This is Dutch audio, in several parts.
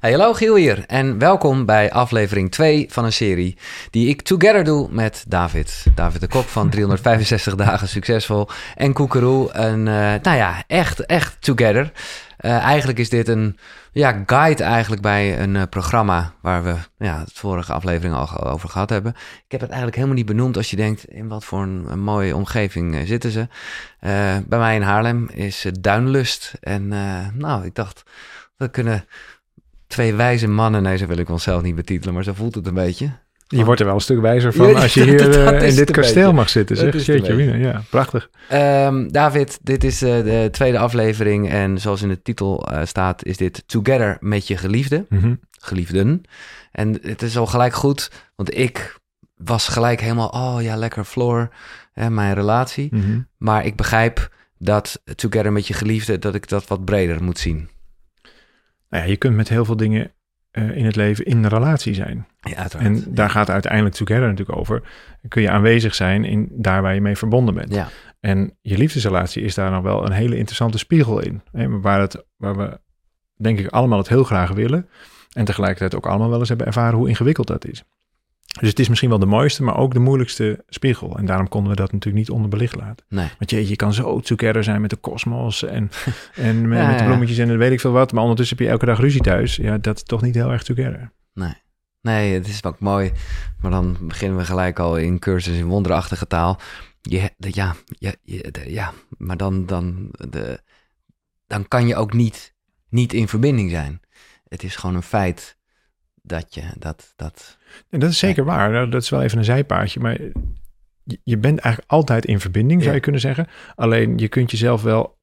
Hey, hallo Giel hier en welkom bij aflevering 2 van een serie die ik together doe met David. David de Kok van 365 dagen succesvol en Koekeroe. Een, uh, nou ja, echt, echt together. Uh, eigenlijk is dit een ja, guide eigenlijk bij een uh, programma waar we ja, het vorige aflevering al over gehad hebben. Ik heb het eigenlijk helemaal niet benoemd als je denkt in wat voor een, een mooie omgeving zitten ze. bij mij in Haarlem is Duinlust en nou, ik dacht we kunnen twee wijze mannen. Nee, zo wil ik onszelf niet betitelen, maar zo voelt het een beetje. Je wordt er wel een stuk wijzer van als je hier uh, in dit kasteel mag zitten. Zeg. Jeetje, ja, prachtig. Um, David, dit is uh, de tweede aflevering. En zoals in de titel uh, staat, is dit Together met je geliefde. Mm -hmm. Geliefden. En het is al gelijk goed, want ik was gelijk helemaal... Oh ja, lekker Floor, hè, mijn relatie. Mm -hmm. Maar ik begrijp dat Together met je geliefde... dat ik dat wat breder moet zien. Nou ja, je kunt met heel veel dingen uh, in het leven in een relatie zijn. Ja, uiteraard. En daar gaat uiteindelijk Together natuurlijk over. Kun je aanwezig zijn in daar waar je mee verbonden bent. Ja. En je liefdesrelatie is daar nog wel een hele interessante spiegel in. Hè, waar, het, waar we denk ik allemaal het heel graag willen. En tegelijkertijd ook allemaal wel eens hebben ervaren hoe ingewikkeld dat is. Dus het is misschien wel de mooiste, maar ook de moeilijkste spiegel. En daarom konden we dat natuurlijk niet onderbelicht laten. Nee. Want je, je kan zo together zijn met de kosmos en, en met, ja, met de bloemetjes en weet ik veel wat. Maar ondertussen heb je elke dag ruzie thuis. Ja, dat is toch niet heel erg together. Nee. Nee, het is ook mooi. Maar dan beginnen we gelijk al in cursus in wonderachtige taal. Je, de, ja, ja, de, ja, maar dan, dan, de, dan kan je ook niet, niet in verbinding zijn. Het is gewoon een feit dat je dat. dat en dat is zeker waar. Nou, dat is wel even een zijpaadje. Maar je bent eigenlijk altijd in verbinding, zou je kunnen zeggen. Alleen je kunt jezelf wel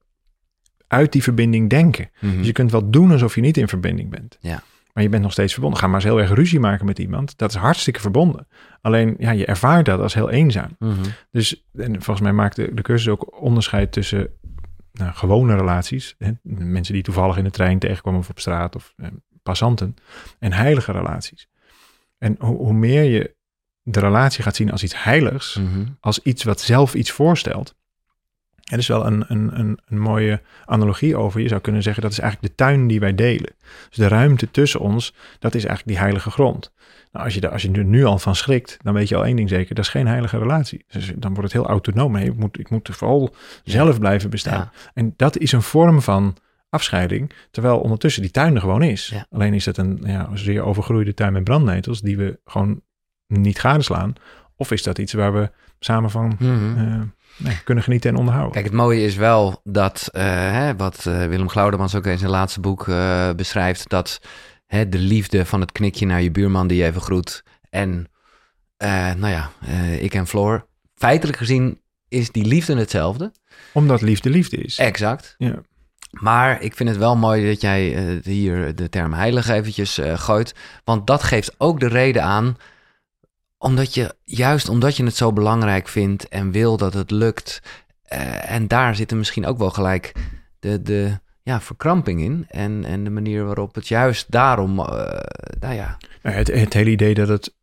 uit die verbinding denken. Mhm. Dus je kunt wel doen alsof je niet in verbinding bent. Ja. Maar je bent nog steeds verbonden. Ga maar eens heel erg ruzie maken met iemand. Dat is hartstikke verbonden. Alleen ja, je ervaart dat als heel eenzaam. Mhm. Dus en volgens mij maakt de, de cursus ook onderscheid tussen nou, gewone relaties. Hè, mensen die toevallig in de trein tegenkomen of op straat of eh, passanten. En heilige relaties. En hoe, hoe, meer je de relatie gaat zien als iets heiligs, Mhm. als iets wat zelf iets voorstelt. Er is wel een, een, een, een mooie analogie over. Je zou kunnen zeggen dat is eigenlijk de tuin die wij delen. Dus de ruimte tussen ons, dat is eigenlijk die heilige grond. Nou, als je, daar, als je er nu al van schrikt, dan weet je al één ding zeker, dat is geen heilige relatie. Dus dan wordt het heel autonoom. Ik moet, ik moet vooral zelf blijven bestaan. Ja. En dat is een vorm van afscheiding, terwijl ondertussen die tuin er gewoon is. Ja. Alleen is het een ja, zeer overgroeide tuin met brandnetels die we gewoon niet gadeslaan. Of is dat iets waar we samen van Mhm. eh, nee, kunnen genieten en onderhouden? Kijk, het mooie is wel dat, eh, hè, wat eh, Willem Glaudemans ook in zijn laatste boek beschrijft, dat hè, de liefde van het knikje naar je buurman die je even groet en, nou ja, ik en Floor, feitelijk gezien is die liefde hetzelfde. Omdat liefde liefde is. Exact. Ja. Maar ik vind het wel mooi dat jij eh, hier de term heilig eventjes eh, gooit. Want dat geeft ook de reden aan. Omdat je, juist omdat je het zo belangrijk vindt en wil dat het lukt. eh, en daar zit er misschien ook wel gelijk de, de ja, verkramping in. En, en de manier waarop het juist daarom, nou ja. Nou, Het, het hele idee dat het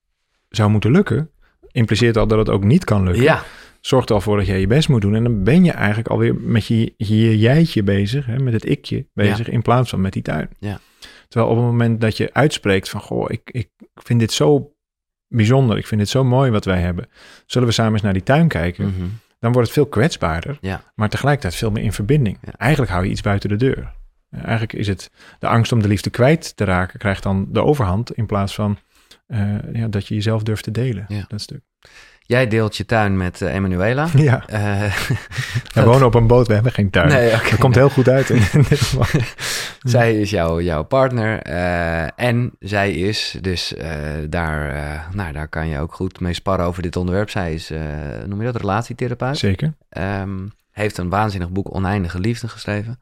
zou moeten lukken, impliceert al dat het ook niet kan lukken. Ja, Zorgt er al voor dat jij je best moet doen. En dan ben je eigenlijk alweer met je, je jijtje bezig, hè, met het ikje bezig, in plaats van met die tuin. Ja. Terwijl op het moment dat je uitspreekt van, goh, ik, ik vind dit zo bijzonder, ik vind dit zo mooi wat wij hebben. Zullen we samen eens naar die tuin kijken? mhm, Dan wordt het veel kwetsbaarder, ja, maar tegelijkertijd veel meer in verbinding. Eigenlijk hou je iets buiten de deur. Eigenlijk is het de angst om de liefde kwijt te raken, krijgt dan de overhand in plaats van eh, ja, dat je jezelf durft te delen. Dat stuk. Jij deelt je tuin met eh, Emanuela. Ja, Eh, we wonen op een boot, we hebben geen tuin. nee. Dat komt heel goed uit in, in dit geval. Zij is jouw, jouw partner eh, en zij is, dus daar, nou, daar kan je ook goed mee sparren over dit onderwerp. Zij is, noem je dat, relatietherapeut. Zeker. Ehm, heeft een waanzinnig boek Oneindige Liefde geschreven.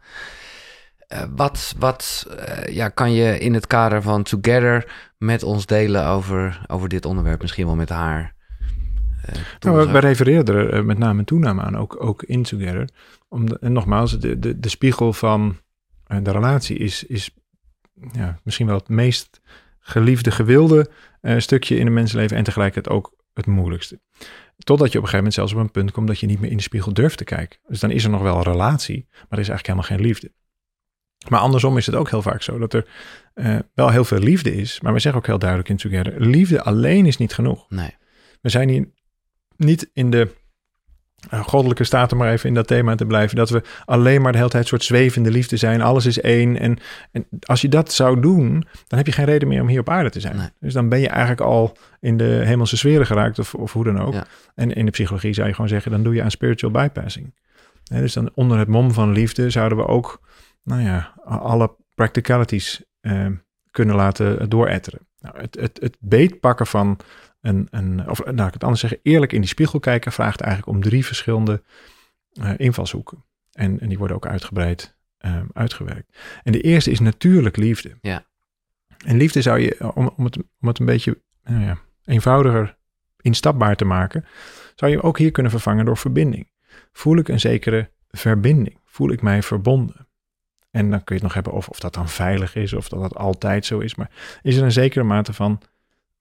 Wat wat ja, kan je in het kader van Together met ons delen over, over dit onderwerp, misschien wel met haar? Nou, we, we refereerden er eh, met name en toename aan, ook, ook in Together. Om de- en nogmaals, de, de, de spiegel van eh, de relatie is, is ja, misschien wel het meest geliefde, gewilde eh, stukje in een mensenleven en tegelijkertijd ook het moeilijkste. Totdat je op een gegeven moment zelfs op een punt komt dat je niet meer in de spiegel durft te kijken. Dus dan is er nog wel een relatie, maar er is eigenlijk helemaal geen liefde. Maar andersom is het ook heel vaak zo dat er wel heel veel liefde is. Maar we zeggen ook heel duidelijk in Together, liefde alleen is niet genoeg. Nee. We zijn hier niet in de uh, goddelijke staat, om maar even in dat thema te blijven, dat we alleen maar de hele tijd soort zwevende liefde zijn. Alles is één. En, en als je dat zou doen, dan heb je geen reden meer om hier op aarde te zijn. Nee. Dus dan ben je eigenlijk al in de hemelse sferen geraakt, of, of hoe dan ook. Ja. En in de psychologie zou je gewoon zeggen, dan doe je aan spiritual bypassing. Hè, dus dan onder het mom van liefde zouden we ook, nou ja, alle practicalities eh, kunnen laten dooretteren. Nou, het, het, het beetpakken van een, een, of nou, ik het anders zeggen, eerlijk in die spiegel kijken vraagt eigenlijk om drie verschillende uh, invalshoeken. En, en die worden ook uitgebreid um, uitgewerkt. En de eerste is natuurlijk liefde. Ja. En liefde zou je, om, om, het, om het een beetje nou ja, eenvoudiger instapbaar te maken, zou je ook hier kunnen vervangen door verbinding. Voel ik een zekere verbinding? Voel ik mij verbonden? En dan kun je het nog hebben of, of dat dan veilig is, of dat dat altijd zo is. Maar is er een zekere mate van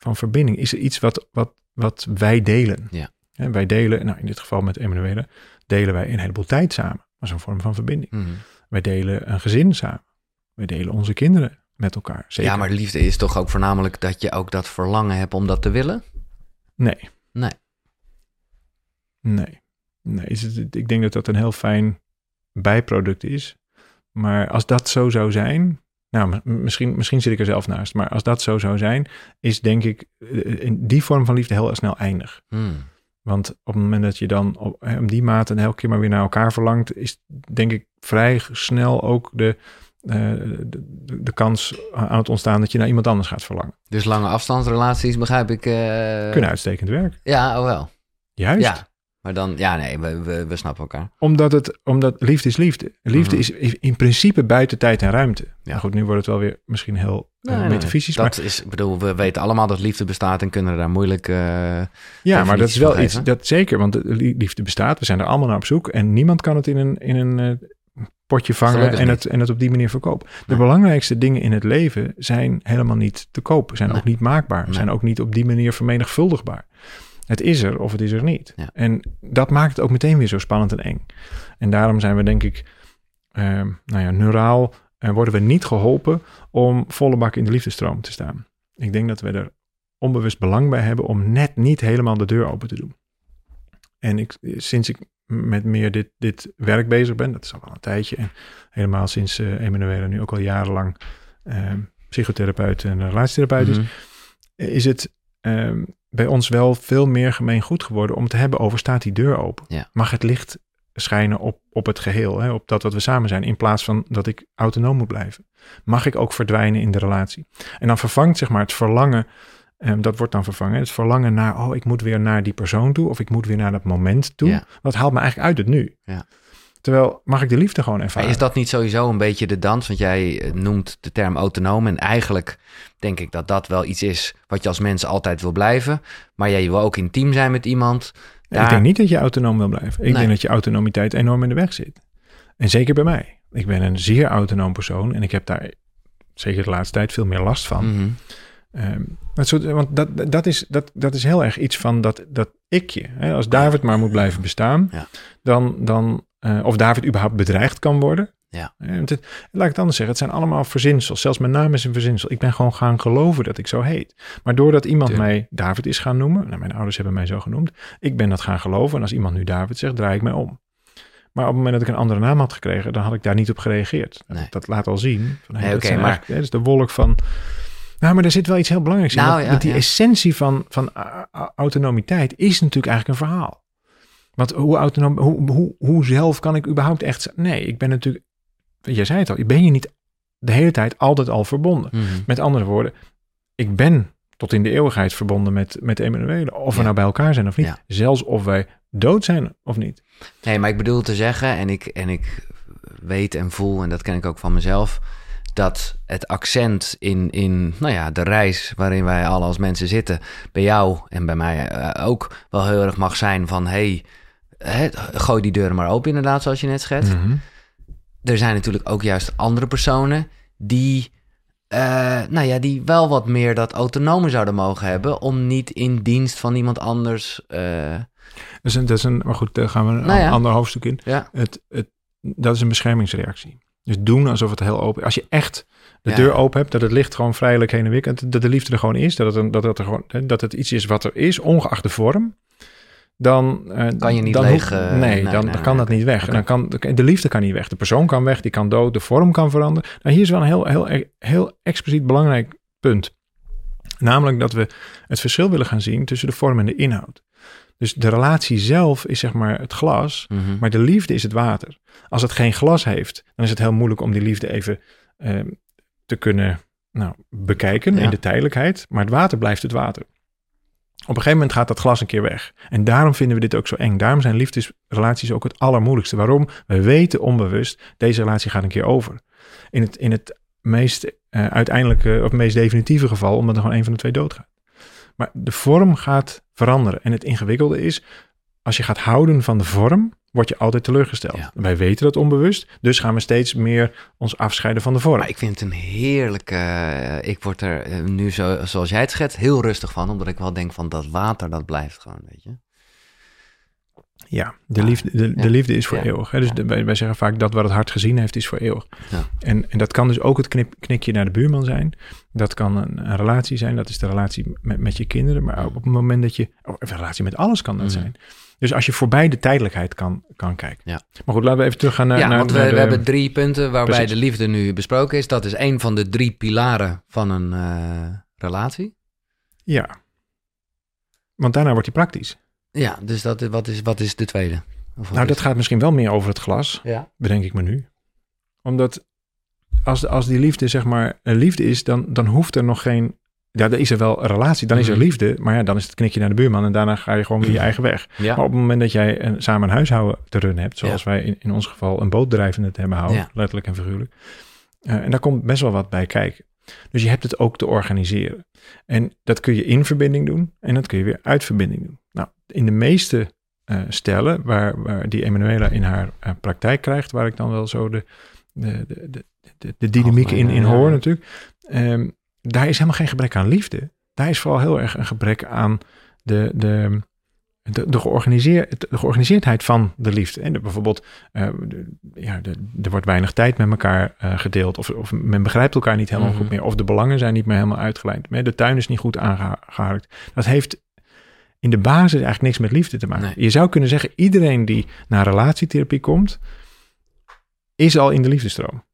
van verbinding? Is er iets wat, wat, wat wij delen? Ja. En wij delen, nou in dit geval met Emanuele, delen wij een heleboel tijd samen. Dat is een vorm van verbinding. Mm -hmm. Wij delen een gezin samen. Wij delen onze kinderen met elkaar. Zeker. Ja, maar liefde is toch ook voornamelijk dat je ook dat verlangen hebt om dat te willen? Nee. Nee. Nee. Nee, is het, ik denk dat dat een heel fijn bijproduct is. Maar als dat zo zou zijn, nou, misschien, misschien zit ik er zelf naast. Maar als dat zo zou zijn, is denk ik in die vorm van liefde heel snel eindig. Hmm. Want op het moment dat je dan op, om die mate elke keer maar weer naar elkaar verlangt, is denk ik vrij snel ook de, uh, de, de, kans aan het ontstaan dat je naar iemand anders gaat verlangen. Dus lange afstandsrelaties, begrijp ik. Uh... Kunnen uitstekend werken. Ja, oh wel. Juist. Ja. Maar dan, ja, nee, we, we, we snappen elkaar. Omdat, het, omdat liefde is liefde. Liefde mm -hmm. is in principe buiten tijd en ruimte. Ja. Nou goed, nu wordt het wel weer misschien heel nee, uh, metafysisch. Nee, dat maar, is, ik bedoel, we weten allemaal dat liefde bestaat en kunnen daar moeilijk. Uh, ja, maar dat is wel iets, dat zeker, want liefde bestaat. We zijn er allemaal naar op zoek en niemand kan het in een, in een uh, potje vangen en het, en het op die manier verkopen. De belangrijkste dingen in het leven zijn helemaal niet te koop, zijn ook niet maakbaar, zijn ook niet op die manier vermenigvuldigbaar. Het is er of het is er niet. Ja. En dat maakt het ook meteen weer zo spannend en eng. En daarom zijn we denk ik, ehm, nou ja, neuraal eh, worden we niet geholpen om volle bak in de liefdestroom te staan. Ik denk dat we er onbewust belang bij hebben om net niet helemaal de deur open te doen. En ik, sinds ik met meer dit, dit werk bezig ben, dat is al wel een tijdje, en helemaal sinds eh Emanuele nu ook al jarenlang eh, psychotherapeut en relatietherapeut is, Mhm. is het ehm, bij ons wel veel meer gemeen goed geworden om te hebben over staat die deur open? Ja. Mag het licht schijnen op, op het geheel, hè, op dat wat we samen zijn, in plaats van dat ik autonoom moet blijven? Mag ik ook verdwijnen in de relatie? En dan vervangt zeg maar het verlangen, ehm, dat wordt dan vervangen, het verlangen naar, oh, ik moet weer naar die persoon toe, of ik moet weer naar dat moment toe. Ja. Dat haalt me eigenlijk uit het nu. Ja. Terwijl, mag ik de liefde gewoon Maar ervaren? is dat niet sowieso een beetje de dans? Want jij eh, noemt de term autonoom. En eigenlijk denk ik dat dat wel iets is wat je als mens altijd wil blijven. Maar jij wil ook intiem zijn met iemand. Ik denk niet dat je autonoom wil blijven. Ik Nee. denk dat je autonomiteit enorm in de weg zit. En zeker bij mij. Ik ben een zeer autonoom persoon en ik heb daar zeker de laatste tijd veel meer last van. Mhm. Ehm, soort, want dat, dat, is, dat, dat is heel erg iets van dat, dat ikje. Hè? Als David maar moet blijven bestaan, Ja. dan, dan, eh, of David überhaupt bedreigd kan worden. Ja. Eh, het- laat ik het anders zeggen, het zijn allemaal verzinsels. Zelfs mijn naam is een verzinsel. Ik ben gewoon gaan geloven dat ik zo heet. Maar doordat iemand Tuurlijk. mij David is gaan noemen, nou, mijn ouders hebben mij zo genoemd, ik ben dat gaan geloven. En als iemand nu David zegt, draai ik mij om. Maar op het moment dat ik een andere naam had gekregen, dan had ik daar niet op gereageerd. Nee. Dat laat al zien. Van, hey, Nee, dat maar- hè, dat is de wolk van. Nou, maar er zit wel iets heel belangrijks in. Nou, ja, want die ja. essentie van, van autonomiteit is natuurlijk eigenlijk een verhaal. Want hoe autonoom, hoe, hoe, hoe zelf kan ik überhaupt echt zijn? Nee, ik ben natuurlijk, jij zei het al, ik ben je niet de hele tijd altijd al verbonden. Mhm. Met andere woorden, ik ben tot in de eeuwigheid verbonden met, met Emanuele. Of we nou bij elkaar zijn of niet. Ja. Zelfs of wij dood zijn of niet. Nee, maar ik bedoel te zeggen, en ik, en ik weet en voel, en dat ken ik ook van mezelf, dat het accent in, in nou ja, de reis waarin wij alle als mensen zitten, bij jou en bij mij eh, ook wel heel erg mag zijn van, hey, gooi die deuren maar open inderdaad, zoals je net schetst. Mhm. Er zijn natuurlijk ook juist andere personen die, eh, nou ja, die wel wat meer dat autonome zouden mogen hebben om niet in dienst van iemand anders, Dat is een, dat is een, maar goed, daar gaan we een Nou ja. ander hoofdstuk in. ja, Het, het, dat is een beschermingsreactie. Dus doen alsof het heel open Als je echt de Ja. deur open hebt, dat het licht gewoon vrijelijk heen en weer dat de liefde er gewoon is, dat het, een, dat het, er gewoon, dat het iets is wat er is, ongeacht de vorm, dan... eh, Kan je niet dan leeg, hoeft- eh, nee, nee, dan, nee, dan nee, kan dat niet weg. En dan kan, de liefde kan niet weg. De persoon kan weg, die kan dood, de vorm kan veranderen. Nou, hier is wel een heel, heel, heel expliciet belangrijk punt. Namelijk dat we het verschil willen gaan zien tussen de vorm en de inhoud. Dus de relatie zelf is zeg maar het glas, Mhm. maar de liefde is het water. Als het geen glas heeft, dan is het heel moeilijk om die liefde even ehm, te kunnen nou, bekijken Ja. in de tijdelijkheid. Maar het water blijft het water. Op een gegeven moment gaat dat glas een keer weg. En daarom vinden we dit ook zo eng. Daarom zijn liefdesrelaties ook het allermoeilijkste. Waarom? We weten onbewust, deze relatie gaat een keer over. In het, in het meest eh, uiteindelijke, of meest definitieve geval, omdat er gewoon een van de twee doodgaat. Maar de vorm gaat veranderen. En het ingewikkelde is, als je gaat houden van de vorm, word je altijd teleurgesteld. Ja. Wij weten dat onbewust, dus gaan we steeds meer ons afscheiden van de vorm. Maar ik vind het een heerlijke... eh, ik word er eh, nu, zo, zoals jij het schetst, heel rustig van. Omdat ik wel denk van dat water, dat blijft gewoon, weet je. Ja, de liefde, de, ja. de liefde is voor Ja. eeuwig. Hè? Dus de- wij, wij zeggen vaak dat wat het hart gezien heeft, is voor eeuwig. Ja. En, en dat kan dus ook het knip, knikje naar de buurman zijn. Dat kan een, een relatie zijn. Dat is de relatie met, met je kinderen. Maar ook op het moment dat je... Oh, een relatie met alles kan dat Mhm. zijn. Dus als je voorbij de tijdelijkheid kan, kan kijken. Ja. Maar goed, laten we even teruggaan naar... ja, naar, want we, naar we de- hebben drie punten waarbij Precies. de liefde nu besproken is. Dat is een van de drie pilaren van een eh, relatie. Ja. Want daarna wordt hij praktisch. Ja, dus dat, wat, is, wat is de tweede? Of Nou, is- dat gaat misschien wel meer over het glas. Ja. bedenk ik me nu. Omdat als, als die liefde zeg maar een liefde is, dan, dan hoeft er nog geen... Ja, dan is er wel een relatie, dan is er Mhm. liefde. Maar ja, dan is het knikje naar de buurman en daarna ga je gewoon weer je eigen weg. Ja. Maar op het moment dat jij een, samen een huishouden te runnen hebt, zoals wij in, in ons geval een boot drijvende te hebben houden, Ja. letterlijk en figuurlijk. eh, en daar komt best wel wat bij kijken. Dus je hebt het ook te organiseren. En dat kun je in verbinding doen en dat kun je weer uit verbinding doen. Nou, in de meeste eh, stellen waar, waar die Emanuela in haar eh, praktijk krijgt, waar ik dan wel zo de, de, de, de, de, dynamiek in, in hoor natuurlijk. Ehm, daar is helemaal geen gebrek aan liefde. Daar is vooral heel erg een gebrek aan de, de, de, de, georganiseer, de georganiseerdheid van de liefde. En de, bijvoorbeeld, eh, de- ja, er wordt weinig tijd met elkaar eh, gedeeld. Of, of men begrijpt elkaar niet helemaal Mhm. goed meer. Of de belangen zijn niet meer helemaal uitgelijnd. De tuin is niet goed aangeharkt. Dat heeft in de basis eigenlijk niks met liefde te maken. Nee. Je zou kunnen zeggen, iedereen die naar relatietherapie komt, is al in de liefdestroom.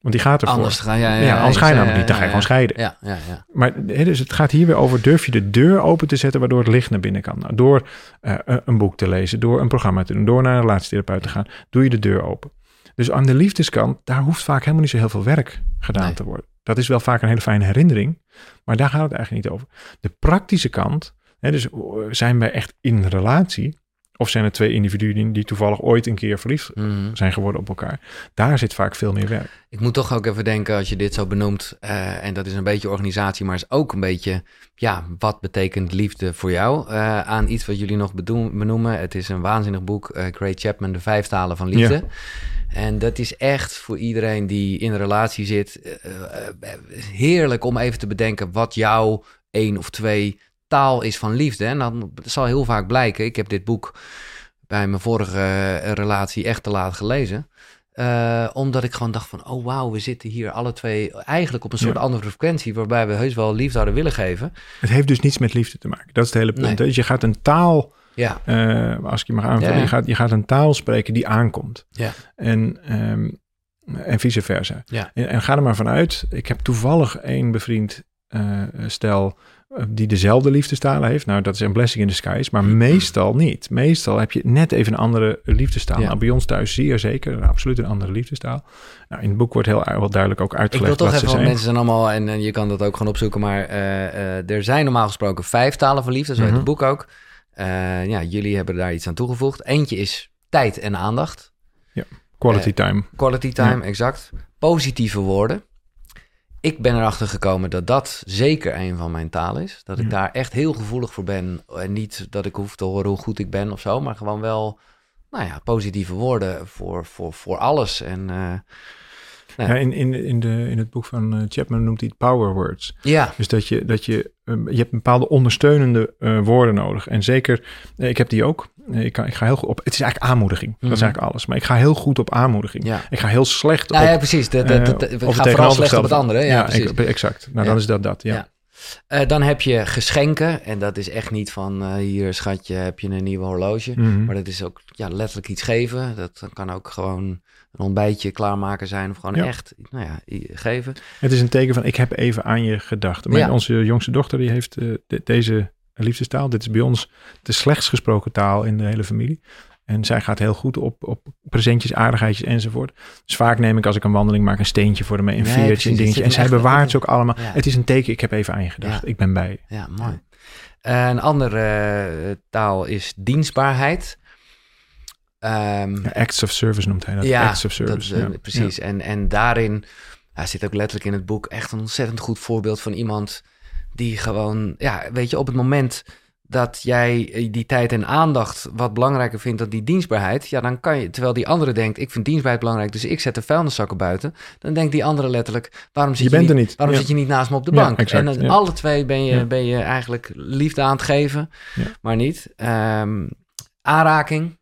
Want die gaat ervoor. Anders ga jij... ja, anders ga je namelijk niet. Dan ga je ja, gewoon scheiden. Ja, ja, ja. Maar hè, dus het gaat hier weer over, durf je de deur open te zetten waardoor het licht naar binnen kan? Nou, door eh, een boek te lezen, door een programma te doen, door naar een relatietherapeut te gaan, doe je de deur open. Dus aan de liefdeskant, daar hoeft vaak helemaal niet zo heel veel werk gedaan Nee. te worden. Dat is wel vaak een hele fijne herinnering, maar daar gaat het eigenlijk niet over. De praktische kant, hè, dus eh, zijn wij echt in relatie, of zijn er twee individuen die toevallig ooit een keer verliefd Mhm. zijn geworden op elkaar? Daar zit vaak veel meer werk. Ik moet toch ook even denken, als je dit zo benoemt, eh, en dat is een beetje organisatie, maar is ook een beetje, ja, wat betekent liefde voor jou? Eh, aan iets wat jullie nog benoemen. Het is een waanzinnig boek, eh Craig Chapman, De Vijf Talen van Liefde. En dat is echt voor iedereen die in een relatie zit, heerlijk om even te bedenken wat jouw één of twee taal is van liefde. En dan zal heel vaak blijken, ik heb dit boek bij mijn vorige eh, relatie echt te laat gelezen. Eh, omdat ik gewoon dacht van, oh wauw, we zitten hier alle twee eigenlijk op een soort Ja. andere frequentie, waarbij we heus wel liefde zouden willen geven. Het heeft dus niets met liefde te maken. Dat is het hele punt. Nee. Dus je gaat een taal Ja, Eh, als ik je mag aanvullen, Ja. je, gaat, je gaat een taal spreken die aankomt. Ja. En, ehm, en vice versa. Ja. En, en ga er maar vanuit. Ik heb toevallig een bevriend stel die dezelfde liefdestalen heeft. Nou, dat is een blessing in disguise. Maar meestal niet. Meestal heb je net even een andere liefdestaal. Ja. Nou, bij ons thuis zeer zeker. Absoluut een andere liefdestaal. Nou, in het boek wordt heel, wel duidelijk ook ik wil uitgelegd toch even, zijn. mensen zijn allemaal, en, en je kan dat ook gewoon opzoeken, maar eh, eh, er zijn normaal gesproken vijf talen van liefde, zo heet Mhm. het boek ook. Eh, ja, jullie hebben daar iets aan toegevoegd. Eentje is tijd en aandacht. Quality eh, time. Quality time, exact. Positieve woorden. Ik ben erachter gekomen dat dat zeker een van mijn talen is. Dat ik Ja. daar echt heel gevoelig voor ben. En niet dat ik hoef te horen hoe goed ik ben of zo, maar gewoon wel, nou ja, positieve woorden voor, voor, voor alles. En eh. Ja, in, in, in, de, in het boek van eh, Chapman noemt hij het power words. Ja, Dus dat je, dat je, um, je hebt bepaalde ondersteunende eh, woorden nodig. En zeker, eh, ik heb die ook. Ik, kan, ik ga heel goed op, het is eigenlijk aanmoediging. Dat is Mhm. eigenlijk alles. Maar ik ga heel goed op aanmoediging. ja. Ik ga heel slecht Nou op... ja, precies. We gaan vooral slecht op het andere. Ja, precies. ik- exact. Nou, Ja. dan is dat dat, ja. Eh, dan heb je geschenken. En dat is echt niet van eh, hier schatje heb je een nieuwe horloge. Mhm. Maar dat is ook ja, letterlijk iets geven. Dat kan ook gewoon een ontbijtje klaarmaken zijn. Of gewoon Ja. echt nou ja, geven. Het is een teken van, ik heb even aan je gedacht. Mijn, Ja. Onze jongste dochter, die heeft eh, de- deze liefdestaal. Dit is bij ons de slechtst gesproken taal in de hele familie. En zij gaat heel goed op, op presentjes, aardigheidjes enzovoort. Dus vaak neem ik als ik een wandeling maak een steentje voor mee, een Nee, veertje, precies. een dingetje. En zij bewaart ze ook allemaal. Ja. Het is een teken, ik heb even aan je gedacht. Ja. Ik ben bij je. Ja, mooi. Eh, een andere eh, taal is dienstbaarheid. Ehm, Acts of service noemt hij dat. ja, Acts of service. dat, eh, ja. precies. En, en daarin ja, zit ook letterlijk in het boek echt een ontzettend goed voorbeeld van iemand die gewoon, ja, weet je, op het moment dat jij eh, die tijd en aandacht wat belangrijker vindt dan die dienstbaarheid, ja, dan kan je, terwijl die andere denkt, ik vind dienstbaarheid belangrijk, dus ik zet de vuilniszakken buiten, dan denkt die andere letterlijk, waarom zit Je niet, niet. waarom Ja. zit je niet naast me op de Ja, bank? exact, en dan ja. alle twee ben je, ben je eigenlijk liefde aan het geven, maar niet. Ehm, aanraking.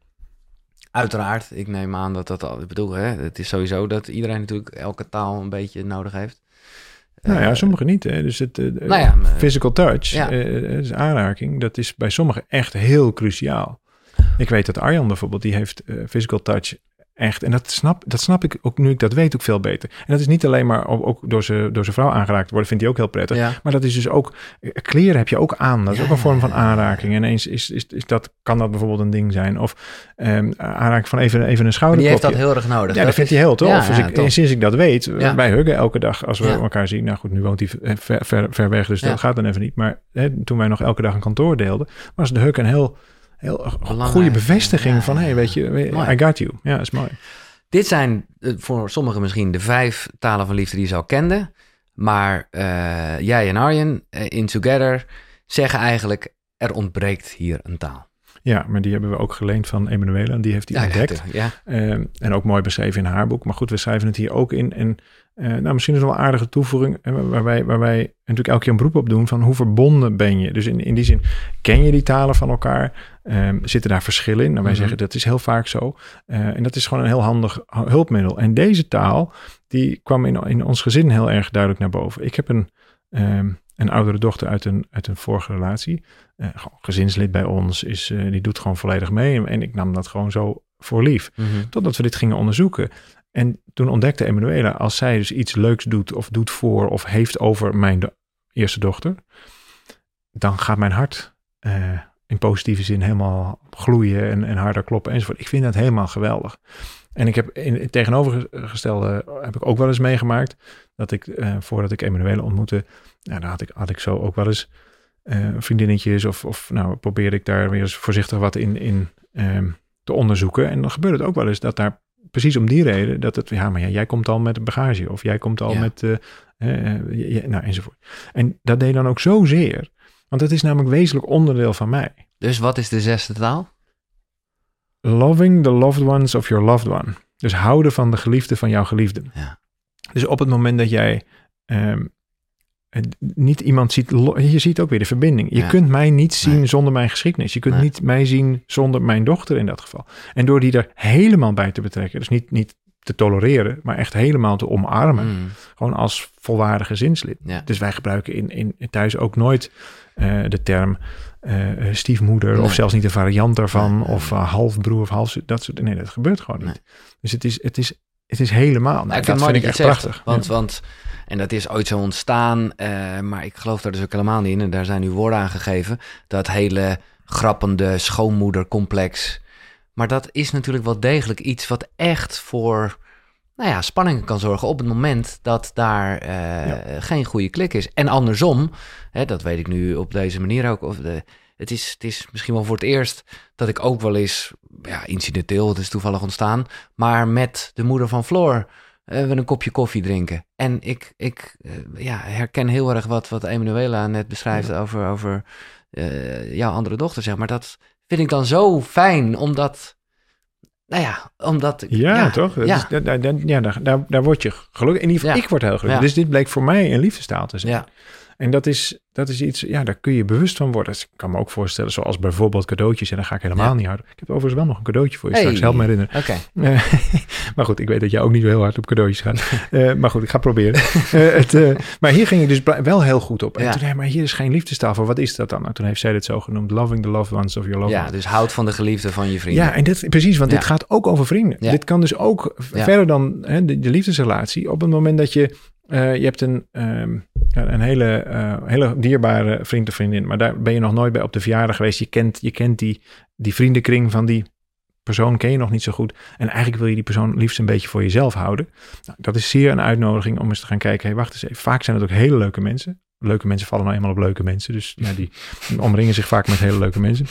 Uiteraard, ik neem aan dat dat al. Ik bedoel, hè, het is sowieso dat iedereen natuurlijk elke taal een beetje nodig heeft. Nou ja, Eh, sommigen niet. Hè. Dus het eh, Nou ja, maar- physical touch, Ja. dus aanraking, dat is bij sommigen echt heel cruciaal. Ik weet dat Arjan bijvoorbeeld, die heeft physical touch echt. En dat snap, dat snap ik ook nu ik dat weet ook veel beter. En dat is niet alleen maar ook, door zijn door vrouw aangeraakt worden, vindt hij ook heel prettig. ja. Maar dat is dus ook, eh, kleren heb je ook aan. Dat is Ja, ook een vorm van aanraking. En eens is, is, is dat, kan dat bijvoorbeeld een ding zijn. Of ehm aanraking van even, even een schouder. die heeft dat heel erg nodig. Ja, dat vindt hij heel tof. Ja, dus ik, en sinds ik dat weet, wij huggen elke dag als we elkaar zien. Nou goed, nu woont hij eh, ver, ver, ver weg, dus dat gaat dan even niet. Maar hè, toen wij nog elke dag een kantoor deelden, was de hug een heel, heel Belangrijk, goede bevestiging ja, van, hey, weet je. I got you. Ja, is mooi. Dit zijn eh, voor sommigen misschien de vijf talen van liefde die ze al kenden. Maar eh, jij en Arjen eh, in Together zeggen eigenlijk: er ontbreekt hier een taal. Ja, maar die hebben we ook geleend van Emanuela. En die heeft die Ja, ontdekt. Ja, Ehm, en ook mooi beschreven in haar boek. Maar goed, we schrijven het hier ook in. En eh, nou, misschien is het wel een aardige toevoeging. eh, waar, wij, waar wij natuurlijk elke keer een beroep op doen. Van hoe verbonden ben je? Dus in, in die zin, ken je die talen van elkaar? Ehm, zitten daar verschillen in? Nou, wij Mhm. zeggen dat is heel vaak zo. Eh, en dat is gewoon een heel handig hulpmiddel. En deze taal, die kwam in, in ons gezin heel erg duidelijk naar boven. Ik heb een, ehm, een oudere dochter uit een, uit een vorige relatie. Gezinslid bij ons. Is, die doet gewoon volledig mee. En ik nam dat gewoon zo voor lief. Mhm. Totdat we dit gingen onderzoeken. En toen ontdekte Emanuela, als zij dus iets leuks doet of doet voor of heeft over mijn eerste dochter, dan gaat mijn hart eh, in positieve zin helemaal gloeien en, en harder kloppen enzovoort. Ik vind dat helemaal geweldig. En ik heb in het tegenovergestelde heb ik ook wel eens meegemaakt dat ik eh, voordat ik Emanuela ontmoette, nou, dan had ik, had ik zo ook wel eens eh, vriendinnetjes of, of nou probeerde ik daar weer eens voorzichtig wat in, in ehm, te onderzoeken. En dan gebeurt het ook wel eens dat daar precies om die reden dat het, ja, maar ja, jij komt al met een bagage of jij komt al Ja. met, je- je- nou enzovoort. En dat deed dan ook zozeer, want het is namelijk wezenlijk onderdeel van mij. Dus wat is de zesde taal? Loving the loved ones of your loved one. Dus houden van de geliefde van jouw geliefde. Ja. Dus op het moment dat jij ehm, niet iemand ziet, je ziet ook weer de verbinding. Je Ja. kunt mij niet zien Nee. zonder mijn geschiedenis. Je kunt Nee. niet mij zien zonder mijn dochter in dat geval. En door die er helemaal bij te betrekken, dus niet, niet te tolereren, maar echt helemaal te omarmen, Mm, gewoon als volwaardige gezinslid. ja. Dus wij gebruiken in, in, thuis ook nooit eh, de term eh, stiefmoeder Nee. of zelfs niet een variant daarvan of uh, halfbroer of half dat soort nee dat gebeurt gewoon niet. Dus het is het is het is helemaal. Nou, Nou, ik dat vind het vind ik dat echt zegt, prachtig. Want, Ja. want, en dat is ooit zo ontstaan, eh, maar ik geloof daar dus ook helemaal niet in. En daar zijn nu woorden aan gegeven. Dat hele grappende schoonmoedercomplex. Maar dat is natuurlijk wel degelijk iets wat echt voor nou ja, spanningen kan zorgen op het moment dat daar eh, geen goede klik is. En andersom, hè, dat weet ik nu op deze manier ook. Of de, het, is, het is misschien wel voor het eerst dat ik ook wel eens, ja, incidenteel, het is toevallig ontstaan, maar met de moeder van Floor eh, we een kopje koffie drinken. En ik, ik eh, ja, herken heel erg wat, wat Emanuela net beschrijft over, over eh, jouw andere dochter, zeg maar. Dat vind ik dan zo fijn, omdat Nou ja, omdat... ik- Ja, toch? Dat Ja, is- daar, daar, ja, daar, daar, daar word je gelukkig. In ieder geval, Ja. ik word heel gelukkig. Ja. Dus dit bleek voor mij een liefdestaal te zijn. ja, En dat is, dat is iets, ja, daar kun je bewust van worden. Dus ik kan me ook voorstellen, zoals bijvoorbeeld cadeautjes. En dan ga ik helemaal Ja. niet hard. Ik heb overigens wel nog een cadeautje voor je Hey. straks. Help me herinneren. oké. Eh, maar goed, ik weet dat jij ook niet zo heel hard op cadeautjes gaat. Eh, maar goed, ik ga proberen. Eh, het, maar hier ging ik dus wel heel goed op. En Ja. toen zei hij, maar hier is geen liefdestaal voor. Wat is dat dan? Nou, toen heeft zij dit zo genoemd. Loving the loved ones of your loved Ja, dus houd van de geliefde van je vrienden. Ja, en dit, precies, want Ja. dit gaat ook over vrienden. Dit kan dus ook verder dan hè, de, de liefdesrelatie. Op het moment dat je, eh, je hebt een, ehm, een hele, eh, hele dierbare vriend of vriendin, maar daar ben je nog nooit bij op de verjaardag geweest. Je kent, je kent die, die vriendenkring van die persoon, ken je nog niet zo goed. En eigenlijk wil je die persoon liefst een beetje voor jezelf houden. Nou, dat is zeer een uitnodiging om eens te gaan kijken. Wacht eens even. Vaak zijn het ook hele leuke mensen. Leuke mensen vallen nou eenmaal op leuke mensen. Dus die omringen zich vaak met hele leuke mensen.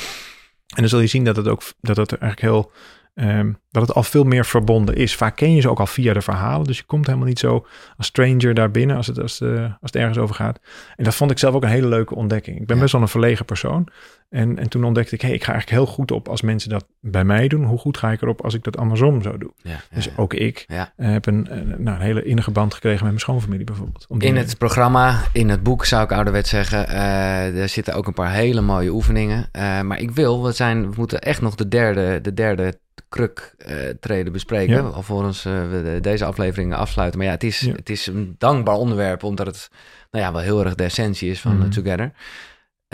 En dan zul je zien dat het ook dat het eigenlijk heel ehm, dat het al veel meer verbonden is. Vaak ken je ze ook al via de verhalen, dus je komt helemaal niet zo als stranger daar binnen als het, als, als het ergens over gaat. En dat vond ik zelf ook een hele leuke ontdekking. Ik ben Ja. best wel een verlegen persoon. En, en toen ontdekte ik, hey, ik ga eigenlijk heel goed op als mensen dat bij mij doen. Hoe goed ga ik erop als ik dat andersom zou doen? Ja, ja, Dus ook ik Ja. heb een, eh, nou, een hele innige band gekregen met mijn schoonfamilie bijvoorbeeld. Om In reden. het programma, in het boek zou ik ouderwet zeggen, eh, er zitten ook een paar hele mooie oefeningen. Eh, maar ik wil, we, zijn, we moeten echt nog de derde, de derde kruk treden bespreken. Ja. Alvorens we de- deze aflevering afsluiten. Maar ja het, is, het is een dankbaar onderwerp, omdat het nou ja, wel heel erg de essentie is van Mhm. Together.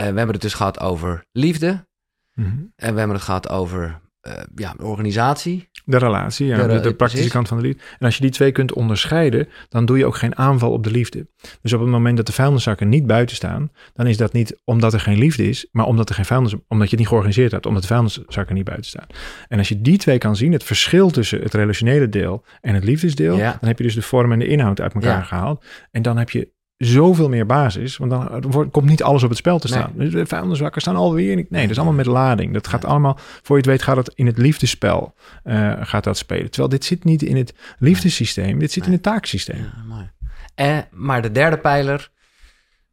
Eh, we hebben het dus gehad over liefde. Mhm. En we hebben het gehad over eh, ja, organisatie. De relatie, ja, De de, re- de praktische precies. kant van de liefde. En als je die twee kunt onderscheiden, dan doe je ook geen aanval op de liefde. Dus op het moment dat de vuilniszakken niet buiten staan, dan is dat niet omdat er geen liefde is, maar omdat, er geen vuilnis, omdat je het niet georganiseerd hebt, omdat de vuilniszakken niet buiten staan. En als je die twee kan zien, het verschil tussen het relationele deel en het liefdesdeel, Ja. dan heb je dus de vorm en de inhoud uit elkaar Ja. gehaald. En dan heb je zoveel meer basis, want dan wordt, komt niet alles op het spel te Nee. staan. Dus de vuilniszakken staan alweer niet. Nee, dat is allemaal met lading. Dat gaat allemaal, voor je het weet, gaat het in het liefdespel eh, gaat dat spelen. Terwijl dit zit niet in het liefdessysteem, dit zit in Nee. het taaksysteem. Ja, mooi. Eh, maar de derde pijler...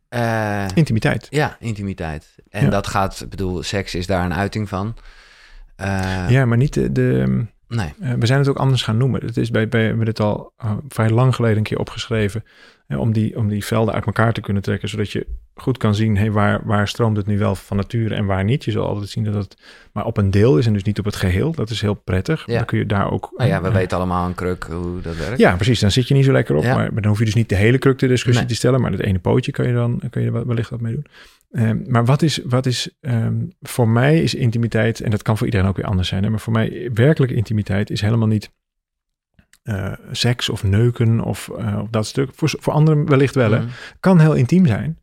eh, Intimiteit. Ja, intimiteit. En Ja. dat gaat, ik bedoel, seks is daar een uiting van. Eh, ja, maar niet de. de Nee, eh, we zijn het ook anders gaan noemen. Het is bij, bij, we hebben het al eh, vrij lang geleden een keer opgeschreven. Om, die, om die velden uit elkaar te kunnen trekken. Zodat je goed kan zien hey, waar, waar stroomt het nu wel van nature en waar niet. Je zal altijd zien dat het maar op een deel is en dus niet op het geheel. Dat is heel prettig. Ja. Dan kun je daar ook. nou ja, we weten allemaal een kruk hoe dat werkt. Ja, precies. Dan zit je niet zo lekker op. Ja. Maar, maar dan hoef je dus niet de hele kruk de discussie Nee. te stellen. Maar het ene pootje kan je dan kun je er wellicht wat mee doen. Ehm, maar wat is, wat is ehm, voor mij is intimiteit, en dat kan voor iedereen ook weer anders zijn. Hè, maar voor mij werkelijke intimiteit is helemaal niet eh, seks of neuken of, eh, of dat stuk. Voor, voor anderen wellicht wel. hè. Mhm. Kan heel intiem zijn.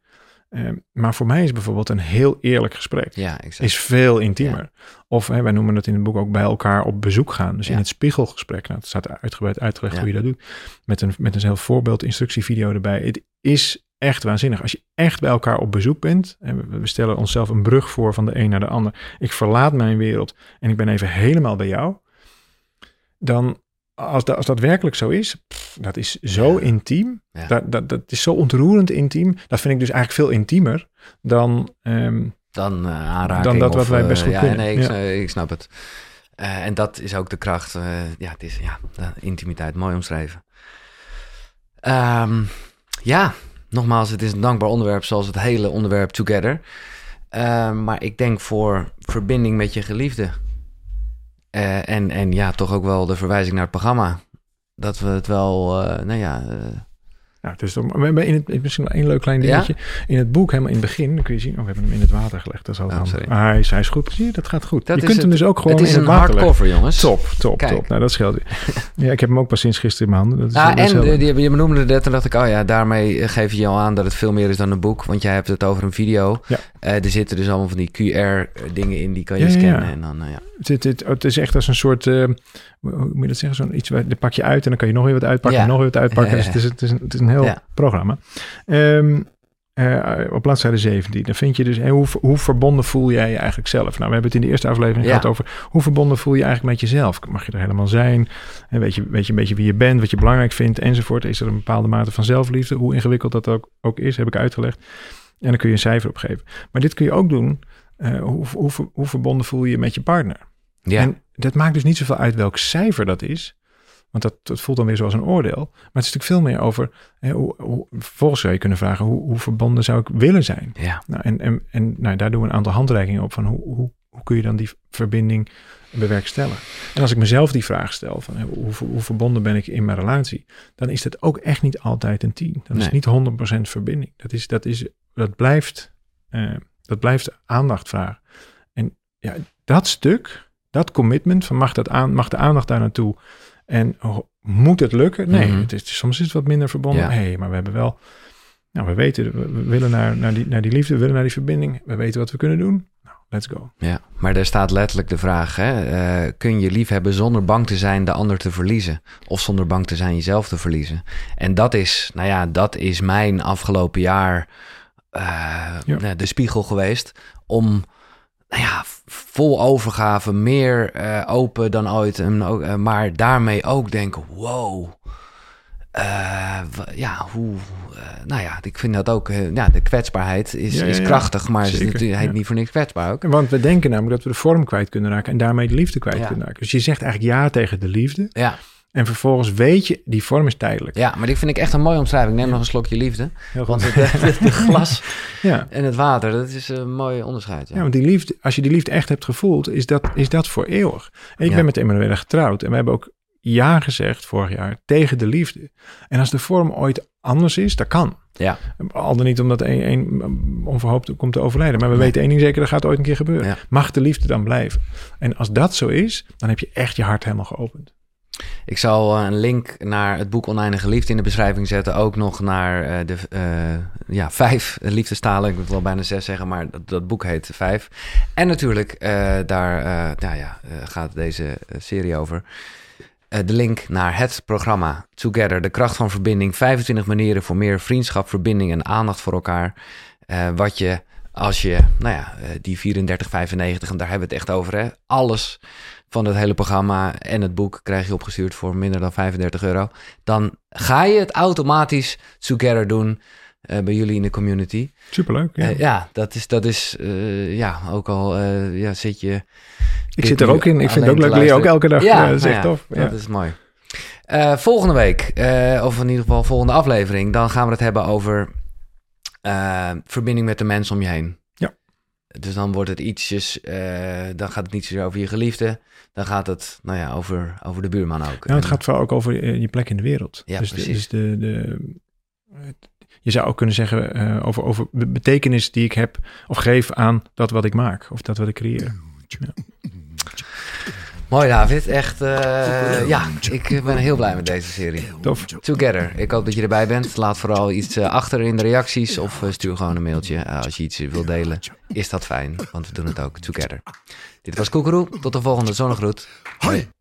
Ehm, maar voor mij is bijvoorbeeld een heel eerlijk gesprek Ja, exact. is veel intiemer. Of hè, wij noemen het in het boek ook bij elkaar op bezoek gaan. Dus in het spiegelgesprek. Nou, het staat uitgebreid uitgelegd hoe je dat doet. Met een, met een heel voorbeeld instructievideo erbij. Het is echt waanzinnig. Als je echt bij elkaar op bezoek bent. En we, we stellen onszelf een brug voor van de een naar de ander. Ik verlaat mijn wereld en ik ben even helemaal bij jou. Dan, als, dat als dat werkelijk zo is, pff, dat is zo Ja. intiem. Ja. Dat, dat, dat is zo ontroerend intiem. Dat vind ik dus eigenlijk veel intiemer dan... ehm, Dan eh aanraking. Dan dat wat of, wij eh, best goed ja, kunnen. Nee, ik, Ja. eh, ik snap het. Eh, en dat is ook de kracht. eh, ja, het is ja, intimiteit. Mooi omschreven. Ehm, ja, nogmaals, het is een dankbaar onderwerp zoals het hele onderwerp Together. Ehm, maar ik denk voor verbinding met je geliefde. Eh, en, en ja, toch ook wel de verwijzing naar het programma. Dat we het wel, eh, nou ja, eh, Het is toch, we hebben in het, misschien wel één leuk klein Ja? dingetje. In het boek, helemaal in het begin, dan kun je zien, oh, we hebben hem in het water gelegd. Dat is altijd Oh, hij is, hij is goed. Zie je, dat gaat goed. Dat je kunt hem dus ook gewoon het is in een het leggen. hardcover, jongens. Top, top, Kijk. top. Nou, dat scheelt. Ja, ik heb hem ook pas sinds gisteren in mijn handen. Dat is, dat is en heel- de, die, je benoemde net en dacht ik, oh ja, daarmee geef je al aan dat het veel meer is dan een boek. Want jij hebt het over een video. Ja. Eh, er zitten dus allemaal van die QR-dingen in, die kan je Ja, scannen. En dan, nou ja. het, het, het, is echt als een soort, eh, hoe moet je dat zeggen? Zo'n iets, waar- dat pak je uit en dan kan je nog weer wat uitpakken en nog weer wat uitpakken. Dus het is, het is, een, het is een heel Ja. programma. Ehm, eh, op bladzijde 17, dan vind je dus hoe, hoe verbonden voel jij je eigenlijk zelf? Nou, we hebben het in de eerste aflevering Ja. gehad over hoe verbonden voel je eigenlijk met jezelf? Mag je er helemaal zijn? En weet, je, weet je een beetje wie je bent, wat je belangrijk vindt enzovoort? Is er een bepaalde mate van zelfliefde? Hoe ingewikkeld dat ook, ook is, heb ik uitgelegd. En dan kun je een cijfer op geven. Maar dit kun je ook doen. eh, hoe, hoe, hoe verbonden voel je je met je partner? Ja, En dat maakt dus niet zoveel uit welk cijfer dat is. Want dat, dat voelt dan weer zoals een oordeel. Maar het is natuurlijk veel meer over... Hè, hoe, hoe, vervolgens zou je kunnen vragen... Hoe, hoe verbonden zou ik willen zijn? Ja. Nou, en en, en nou, daar doen we een aantal handreikingen op... van hoe, hoe, hoe kun je dan die verbinding bewerkstelligen? En als ik mezelf die vraag stel... van hè, hoe, hoe verbonden ben ik in mijn relatie... dan is dat ook echt niet altijd een 10. Dan is Nee. niet 100% verbinding. Dat, is, dat, is, dat, blijft, eh, dat blijft aandacht vragen. En ja, dat stuk, dat commitment... van mag, dat aan, mag de aandacht daar naartoe... En oh, moet het lukken? Nee, Mhm. het is, soms is het wat minder verbonden. Ja. Hey, maar we hebben wel... Nou, we weten, we willen naar, naar, die, naar die liefde, we willen naar die verbinding. We weten wat we kunnen doen. Nou, let's go. Ja, maar er staat letterlijk de vraag: hè, eh, kun je lief hebben zonder bang te zijn de ander te verliezen? Of zonder bang te zijn jezelf te verliezen? En dat is, nou ja, dat is mijn afgelopen jaar eh, Ja. de spiegel geweest. Om, nou ja, vol overgave, meer eh, open dan ooit. En ook, eh, maar daarmee ook denken: wow. eh, ja, hoe. nou ja, ik vind dat ook. ja, de kwetsbaarheid is, Ja, is krachtig, maar het is Zeker, natuurlijk heet niet voor niks kwetsbaar ook. Want we denken namelijk dat we de vorm kwijt kunnen raken en daarmee de liefde kwijt kunnen raken. Dus je zegt eigenlijk ja tegen de liefde Ja. En vervolgens weet je, die vorm is tijdelijk. Ja, maar die vind ik echt een mooie omschrijving. Neem nog een slokje liefde. Want het, het, het glas Ja. en het water, dat is een mooi onderscheid. Ja. Ja, want die liefde, als je die liefde echt hebt gevoeld, is dat, is dat voor eeuwig. En ik ben met Emanuele getrouwd en we hebben ook ja gezegd vorig jaar tegen de liefde. En als de vorm ooit anders is, dat kan. Ja. Al dan niet omdat een, een onverhoopt komt te overlijden. Maar we weten één ding zeker, dat gaat ooit een keer gebeuren. Ja. Mag de liefde dan blijven? En als dat zo is, dan heb je echt je hart helemaal geopend. Ik zal eh, een link naar het boek Oneindige Liefde in de beschrijving zetten. Ook nog naar eh, de eh, ja, vijf liefdestalen. Ik wil wel bijna zes zeggen, maar dat, dat boek heet Vijf. En natuurlijk, daar nou ja, gaat deze serie over. De link naar het programma Together, de kracht van verbinding. 25 manieren voor meer vriendschap, verbinding en aandacht voor elkaar. Wat je als je, nou ja, die 34,95, en daar hebben we het echt over, hè? Alles van het hele programma en het boek krijg je opgestuurd voor minder dan 35 euro. Dan ga je het automatisch together doen eh, bij jullie in de community. Superleuk. Ja. Ja, ja dat is, dat is eh, ja, ook al eh, ja, zit je... ik zit er ook in. Ik vind het ook leuk. Leer je ook elke dag. Ja, Ja, dat is nou echt ja, tof. Dat is mooi. Eh, volgende week, eh, of in ieder geval volgende aflevering, dan gaan we het hebben over eh, verbinding met de mensen om je heen. Ja. Dus dan wordt het ietsjes, eh, dan gaat het niet zozeer over je geliefde, dan gaat het, nou ja, over, over de buurman ook. Nou, het En- gaat vooral ook over eh, je plek in de wereld. Ja, dus de- precies. dus de, de, het- je zou ook kunnen zeggen eh, over, over de betekenis die ik heb of geef aan dat wat ik maak of dat wat ik creëer. Mooi David, echt, eh, ja, ik ben heel blij met deze serie. Tof. Together. Ik hoop dat je erbij bent. Laat vooral iets eh, achter in de reacties of eh, stuur gewoon een mailtje eh, als je iets wilt delen. Is dat fijn, want we doen het ook together. Dit was Koekeroe. Tot de volgende zonnegroet. Hoi!